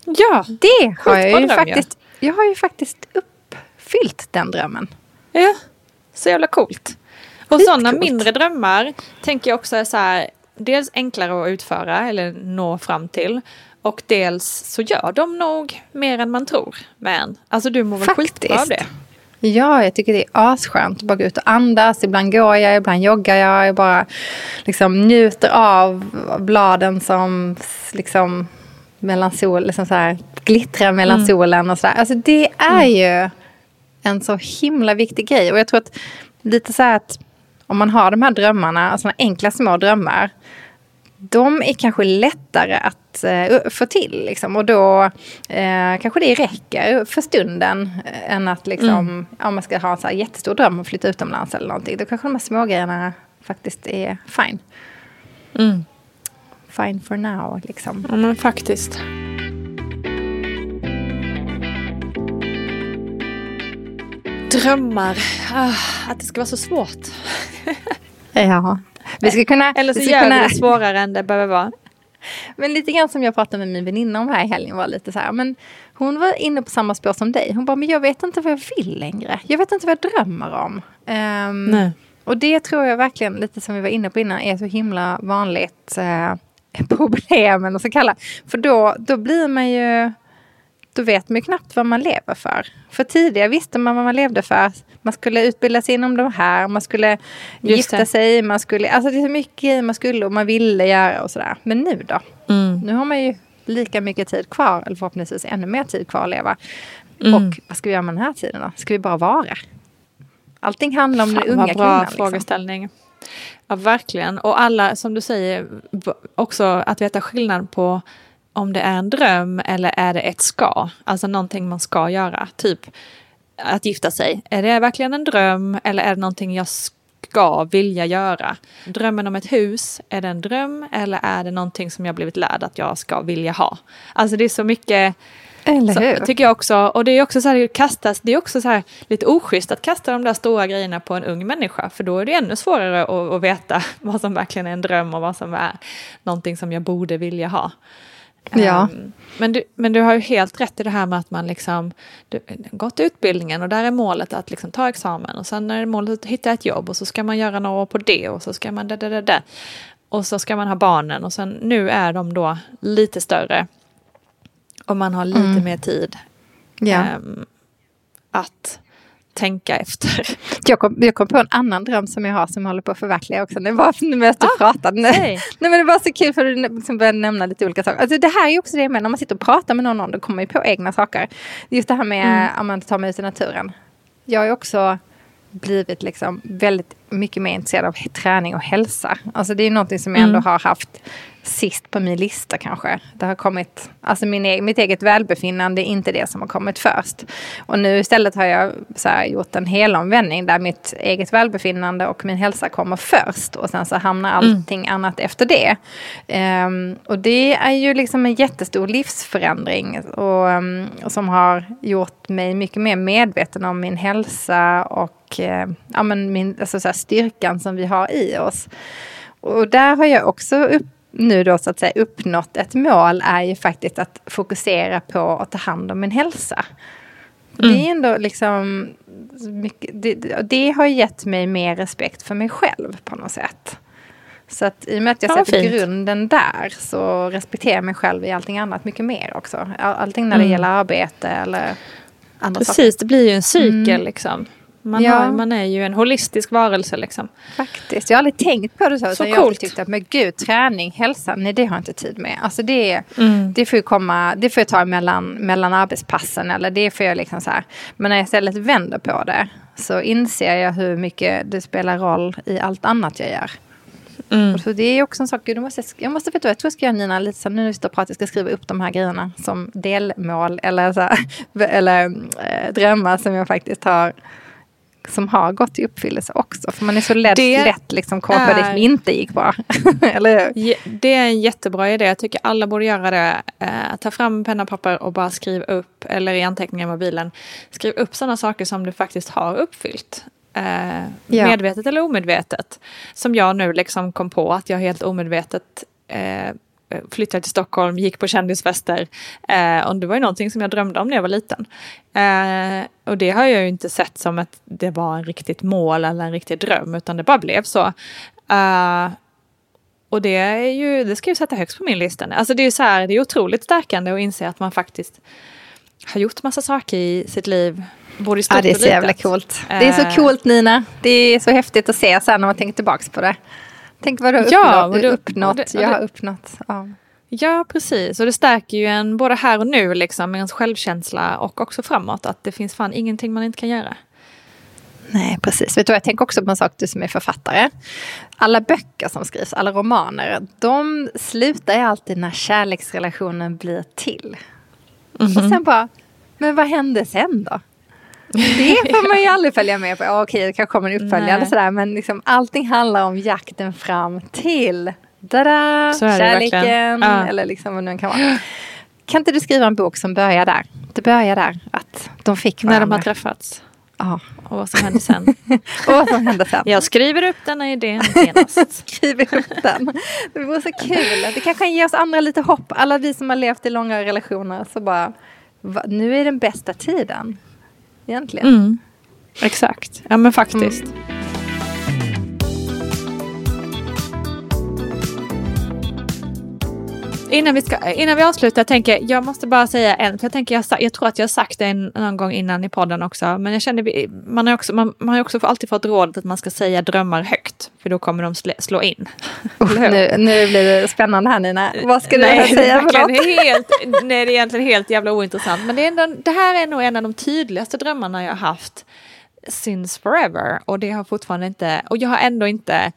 Ja, det har jag ju dröm, faktiskt. Ja. Jag har ju faktiskt uppfyllt den drömmen. Ja, så jävla coolt. Och sådana mindre drömmar tänker jag också är så här, dels enklare att utföra eller nå fram till. Och dels så gör de nog mer än man tror med en. Alltså du mår väl skitbra av det? Ja, jag tycker det är asskönt att bara gå ut och andas. Ibland går jag, ibland joggar jag. Jag bara liksom njuter av bladen som liksom mellan sol, liksom så här, glittrar mellan mm. solen och sådär. Alltså det är mm. ju en så himla viktig grej. Och jag tror att lite så här att om man har de här drömmarna, alltså enkla små drömmar, de är kanske lättare att uh, få till. Liksom. Och då uh, kanske det räcker för stunden uh, än att liksom, mm. om man ska ha en så här jättestor dröm och flytta utomlands eller någonting. Då kanske de här smågrejerna faktiskt är fine. Mm. Fine for now, liksom. Ja, men faktiskt. Drömmar. Ah, att det ska vara så svårt. ja. Vi ska kunna, Eller så vi gör kunna... det svårare än det behöver vara. Men lite grann som jag pratade med min väninna om här i helgen var lite så här. Men hon var inne på samma spår som dig. Hon bara, men jag vet inte vad jag vill längre. Jag vet inte vad jag drömmer om. Um, och det tror jag verkligen, lite som vi var inne på innan, är så himla vanligt uh, problem. Eller så kalla. För då, då blir man ju då vet man ju knappt vad man lever för. För tidigare visste man vad man levde för. Man skulle utbilda sig inom de här, man skulle Just gifta det. sig, man skulle, alltså det är så mycket grejer man skulle och man ville göra och sådär. Men nu då? Mm. Nu har man ju lika mycket tid kvar, eller förhoppningsvis ännu mer tid kvar att leva. Mm. Och vad ska vi göra med den här tiden då? Ska vi bara vara? Allting handlar om Fan, den unga vad bra kvinnan. Liksom. frågeställning. Ja, verkligen. Och alla, som du säger, också att veta skillnad på om det är en dröm eller är det ett ska, alltså någonting man ska göra, typ att gifta sig. Är det verkligen en dröm eller är det någonting jag ska vilja göra? Drömmen om ett hus, är det en dröm eller är det någonting som jag blivit lärd att jag ska vilja ha? Alltså det är så mycket eller hur? Så, tycker jag också. Och det är också så här, kastas, det är också så här lite oschysst att kasta de där stora grejerna på en ung människa. För då är det ännu svårare att, att veta vad som verkligen är en dröm och vad som är någonting som jag borde vilja ha. Ja. Um, men, du, men du har ju helt rätt i det här med att man liksom du, gått utbildningen och där är målet att liksom ta examen och sen är målet att hitta ett jobb och så ska man göra några år på det och så ska man det, det, det, det. Och så ska man ha barnen och sen nu är de då lite större och man har lite mm. mer tid Ja. Um, att tänka efter. Jag kom, jag kom på en annan dröm som jag har som jag håller på att förverkliga också. Det var när vi ah, pratade. Nej. Nej men det var så kul för du liksom började nämna lite olika saker. Alltså det här är också det med när man sitter och pratar med någon, då kommer man ju på egna saker. Just det här med mm. att man tar mig ut i naturen. Jag är också blivit liksom väldigt mycket mer intresserad av träning och hälsa. Alltså det är någonting som jag ändå mm. har haft sist på min lista kanske. Det har kommit, alltså min, e-, mitt eget välbefinnande är inte det som har kommit först. Och nu istället har jag så här, gjort en helomvändning där mitt eget välbefinnande och min hälsa kommer först. Och sen så hamnar mm. allting mm. annat efter det. Um, och det är ju liksom en jättestor livsförändring. Och, um, som har gjort mig mycket mer medveten om min hälsa och uh, ja, men min, alltså så här, styrkan som vi har i oss. Och där har jag också upp nu då så att säga uppnått ett mål är ju faktiskt att fokusera på att ta hand om min hälsa. Mm. Det är ändå liksom mycket, det, det, har gett mig mer respekt för mig själv på något sätt. Så att i och med att jag ja, sätter fint. grunden där så respekterar jag mig själv i allting annat mycket mer också. Allting när det mm. gäller arbete eller andra Precis, saker. det blir ju en cykel mm. liksom. Man, ja. har, man är ju en holistisk varelse liksom. Faktiskt. Jag har aldrig tänkt på det så. Så jag har tyckt att men gud, träning, hälsa, nej det har jag inte tid med. Alltså det, mm. det, får, ju komma, det får jag ta mellan, mellan arbetspassen eller det får jag liksom så här. Men när jag istället vänder på det så inser jag hur mycket det spelar roll i allt annat jag gör. Mm. så det är också en sak, du måste, jag måste vet du, jag tror jag ska göra Nina lite så nu när vi står och pratar, jag ska skriva upp de här grejerna som delmål eller, så här, eller äh, drömmar som jag faktiskt har som har gått i uppfyllelse också. För man är så lätt, det lätt liksom kolla på det som inte gick bra. Eller Det är en jättebra idé. Jag tycker alla borde göra det. Eh, ta fram penna och papper och bara skriv upp, eller i anteckningar i mobilen, skriv upp sådana saker som du faktiskt har uppfyllt. Eh, ja. Medvetet eller omedvetet. Som jag nu liksom kom på att jag helt omedvetet eh, flyttade till Stockholm, gick på kändisfester. Eh, och det var ju någonting som jag drömde om när jag var liten. Eh, och det har jag ju inte sett som att det var en riktigt mål eller en riktig dröm, utan det bara blev så. Eh, och det är ju, det ska jag sätta högst på min lista. Alltså det är ju så här, det är otroligt stärkande att inse att man faktiskt har gjort massa saker i sitt liv. Både i stort ja, det är så jävla coolt. Det är så eh. coolt Nina. Det är så häftigt att se sen när man tänker tillbaka på det. Tänk vad du har ja, uppnått. Du, uppnått. Det, jag har uppnått. Ja. ja, precis. Och det stärker ju en både här och nu, liksom, med ens självkänsla och också framåt. Att det finns fan ingenting man inte kan göra. Nej, precis. Vet du, jag tänker också på en sak, du som är författare. Alla böcker som skrivs, alla romaner, de slutar ju alltid när kärleksrelationen blir till. Mm -hmm. Och sen bara, men vad hände sen då? Det får man ju aldrig följa med på. Ja, okej, det kanske kommer en uppföljare sådär. Men liksom, allting handlar om jakten fram till da kärleken. Ja. Eller liksom vad det kan vara. Kan inte du skriva en bok som börjar där? Det börjar där, att de fick varandra. När de har träffats. Ja. Och vad som hände sen. och vad som hände sen. Jag skriver upp denna idén genast. skriver upp den. Det vore så kul. Det kanske kan ge oss andra lite hopp. Alla vi som har levt i långa relationer. Så bara, va, nu är den bästa tiden egentligen. Mm. Exakt, ja men faktiskt. Mm. Innan vi, ska, innan vi avslutar, tänker jag måste bara säga en, för jag, tänker, jag, jag tror att jag har sagt det någon gång innan i podden också, men jag känner, man har också, man, man har också alltid fått rådet att man ska säga drömmar högt, för då kommer de slå, slå in. nu, nu blir det spännande här Nina, vad ska du nej, säga för något? Helt, nej, det är egentligen helt jävla ointressant, men det, är ändå, det här är nog en av de tydligaste drömmarna jag har haft since forever, och det har fortfarande inte, och jag har ändå inte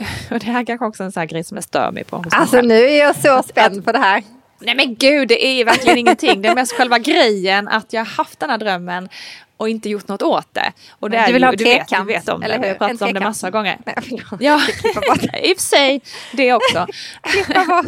Och det här kanske också är en sån här grej som jag stör mig på. Alltså nu är jag så spänd på det här. Nej men gud, det är verkligen ingenting. Det är mest själva grejen att jag har haft den här drömmen och inte gjort något åt det. Och det du vill ju, ha du vet, du vet om det, vi har pratat om det massa gånger. Nej, ja, i och för sig det också.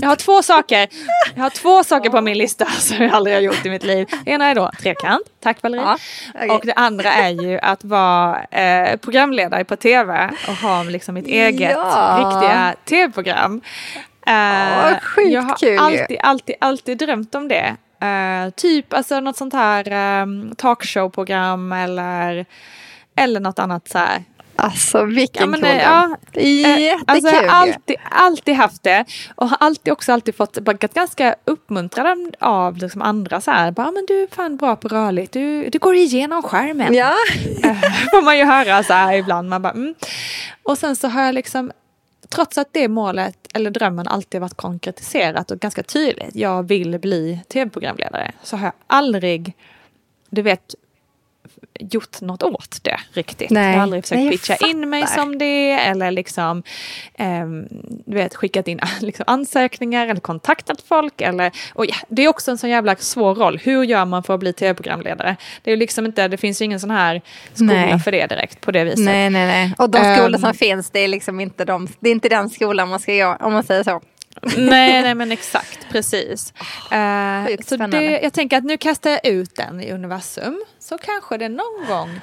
jag har två saker, jag har två saker på min lista som jag aldrig har gjort i mitt liv. Det ena är då trekant, tack Valerie. Ja, okay. Och det andra är ju att vara eh, programledare på tv och ha liksom mitt eget ja. riktiga tv-program. Uh, oh, jag har kul alltid, alltid, alltid drömt om det. Uh, typ alltså något sånt här um, talkshow-program eller, eller något annat så här. Alltså vilken ja, men, eh, ja, Jättekul Alltså, jag har alltid, alltid haft det. Och har alltid också alltid fått varit ganska uppmuntrad av liksom andra så här. Bara, men du är fan bra på rörligt. Du, du går igenom skärmen. Ja. får man ju höra så här ibland. Man bara, mm. Och sen så har jag liksom, trots att det målet eller drömmen alltid varit konkretiserat och ganska tydligt. Jag vill bli tv-programledare. Så har jag aldrig, du vet, gjort något åt det riktigt. Nej. Jag har aldrig försökt Nej, pitcha in mig fattar. som det eller liksom ehm, du vet, skickat in liksom, ansökningar eller kontaktat folk. Eller, och ja, det är också en sån jävla svår roll. Hur gör man för att bli tv-programledare? Det, är liksom inte, det finns ju ingen sån här skola Nej. för det direkt på det viset. Nej, nej, nej. Och de Ehm. skolor som finns, det är liksom inte de, det är inte den skolan man ska gå, om man säger så. Nej, nej, men exakt, precis. Sjukt så det, jag tänker att nu kastar jag ut den i universum. Så kanske det någon gång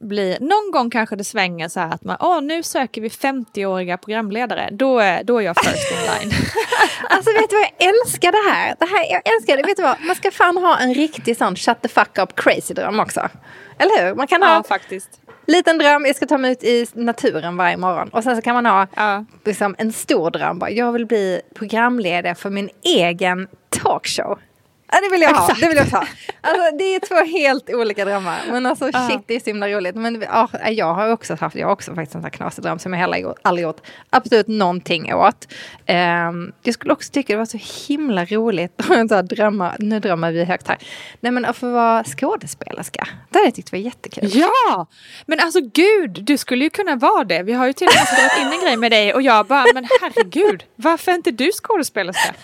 blir, någon gång kanske det svänger så här att man, åh nu söker vi 50-åriga programledare. Då är, då är jag first in line. Alltså vet du vad, jag älskar det här. det här. Jag älskar det. Vet du vad, man ska fan ha en riktig sån shut the fuck up crazy dröm också. Eller hur? Man kan ha ja, faktiskt. Liten dröm, jag ska ta mig ut i naturen varje morgon. Och sen så kan man ha Ja. liksom, en stor dröm. Bara, jag vill bli programledare för min egen talkshow. Ja, det vill jag ha. Exakt. Det vill jag ha. Alltså, det är två helt olika drömmar. Men alltså shit, det är så himla roligt. Men ja, jag har också haft, jag har också faktiskt en sån här knasig dröm som jag heller aldrig gjort absolut någonting åt. Ehm, jag skulle också tycka det var så himla roligt, så här drömmar, nu drömmer vi högt här. Nej men att få vara skådespelerska. Det hade jag tyckt var jättekul. Ja, men alltså gud, du skulle ju kunna vara det. Vi har ju till och med spelat in en grej med dig och jag bara, men herregud, varför är inte du skådespelerska?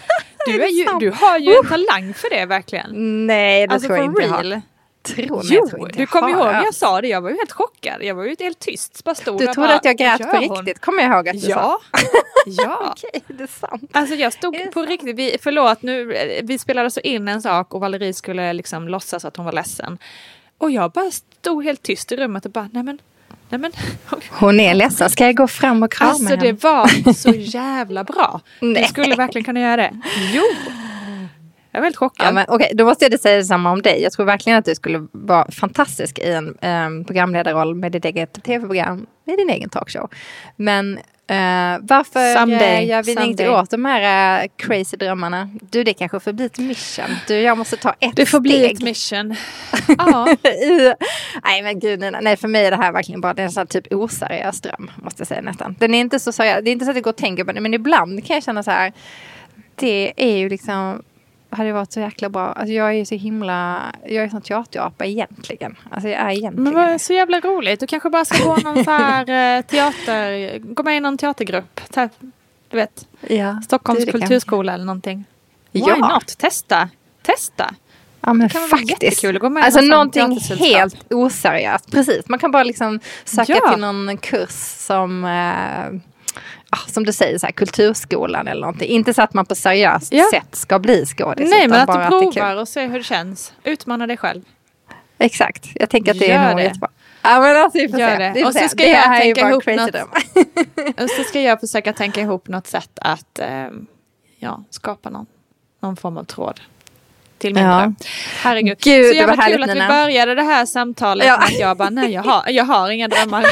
Du, är ju, sant? du har ju en talang för det verkligen. Nej, det Alltså tror jag inte jag real. har. Tror, Jo, jag tror inte du jag kommer ihåg jag sa det, jag var ju helt chockad. Jag var ju helt tyst, bara stod Du trodde bara, att jag grät "Vad på gör hon?" riktigt, kommer jag ihåg att du sa. Ja, ja. Okej, det är sant. Alltså jag stod på riktigt, vi, förlåt nu, eh, vi spelade så in en sak och Valerie skulle liksom låtsas att hon var ledsen. Och jag bara stod helt tyst i rummet och bara, nej men, nej men. Är ledsen, ska jag gå fram och krama Alltså henne? det var så jävla bra. Du skulle verkligen kunna göra det. Jo! Jag var helt chockad. Ja, men, Okej, då måste jag säga detsamma om dig. Jag tror verkligen att du skulle vara fantastisk i en um, programledarroll med ditt eget tv-program, med din egen talkshow. Men eh, varför Someday, gör vi inte åt de här eh, crazy drömmarna? Du, det kanske får bli ett mission. Du, jag måste ta ett det får bli steg. ett mission. Ja. I, nej men gud, Nina. nej för mig är det här verkligen bara det är en sån typ oseriös dröm. Måste jag säga nästan. Den är inte så seriös, det är inte så att jag går och tänker på det men ibland kan jag känna så här. Det är ju liksom, hade varit så jäkla bra. Alltså jag är ju så himla, jag är sån teaterapa egentligen. Alltså jag är egentligen. Men vad så jävla roligt. Du kanske bara ska gå någon så här eh, teater, gå med i någon teatergrupp. Du vet, ja, Stockholms det kan- kulturskola eller någonting. Why Ja. not? Testa. Testa. Ja men kan väl vara faktiskt. jättekul att gå med alltså någonting helt oseriöst. Precis, man kan bara liksom söka Ja. till någon kurs som eh, som du säger, så här, kulturskolan eller någonting. Inte så att man på seriöst Ja. sätt ska bli skådis. Nej, men att bara du provar och ser hur det känns. Utmana dig själv. Exakt, jag tänker att det Gör är nog det. jättebra. Ja men alltså vi får Gör se. det. Vi Och så ska det jag tänka ihop något. Och så ska jag försöka tänka ihop något sätt att eh, ja, skapa någon, någon form av tråd. Till min Ja. Herregud. Gud, så jävla kul att Nina. vi började det här samtalet Ja. med att jag bara, nej jag har, jag har inga drömmar.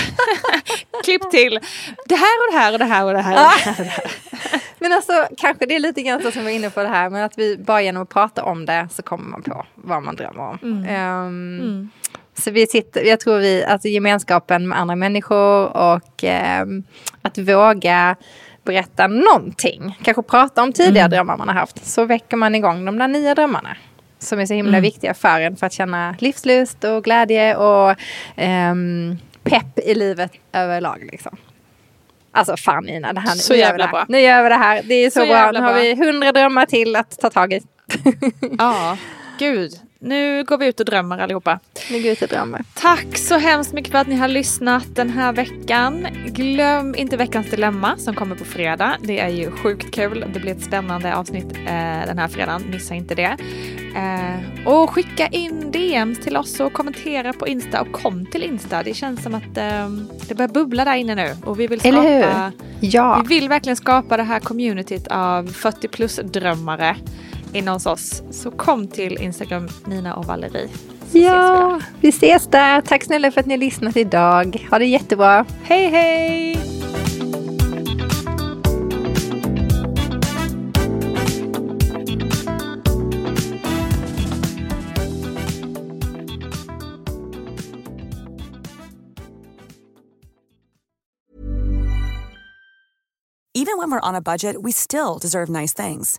Klipp till. Det här och det här och det här och det här. Och det här, och det här. Men alltså kanske det är lite grann så som vi var inne på det här. Men att vi bara genom att prata om det så kommer man på vad man drömmer om. Mm. Ehm, Så vi sitter, jag tror vi, alltså gemenskapen med andra människor och ehm, att våga berätta någonting. Kanske prata om tidigare Mm. drömmar man har haft. Så väcker man igång de där nya drömmarna. Som är så himla Mm. viktiga för en för att känna livslust och glädje och ehm, pepp i livet överlag. Liksom. Alltså fan Nina, det här, Så nu gör vi jävla det här. bra. Nu gör vi det här. Det är så, Så bra. jävla Nu har bra. vi hundra drömmar till att ta tag i. Ja, gud. Nu går vi ut och drömmer allihopa. Nu går vi ut och drömmer. Tack så hemskt mycket för att ni har lyssnat den här veckan. Glöm inte veckans dilemma som kommer på fredag. Det är ju sjukt kul. Det blir ett spännande avsnitt eh, den här fredagen. Missa inte det. Eh, och skicka in DMs till oss och kommentera på Insta och kom till Insta. Det känns som att eh, det börjar bubbla där inne nu och vi vill skapa Eller hur? Ja. vi vill verkligen skapa det här communityt av 40 plus drömmare. Inne hos oss så kom till Instagram Nina och Valerie. Ja, ses vi, vi ses där. Tack snälla för att ni har lyssnat idag. Ha det jättebra. Hej hej! Even when we're on a budget, we still deserve nice things.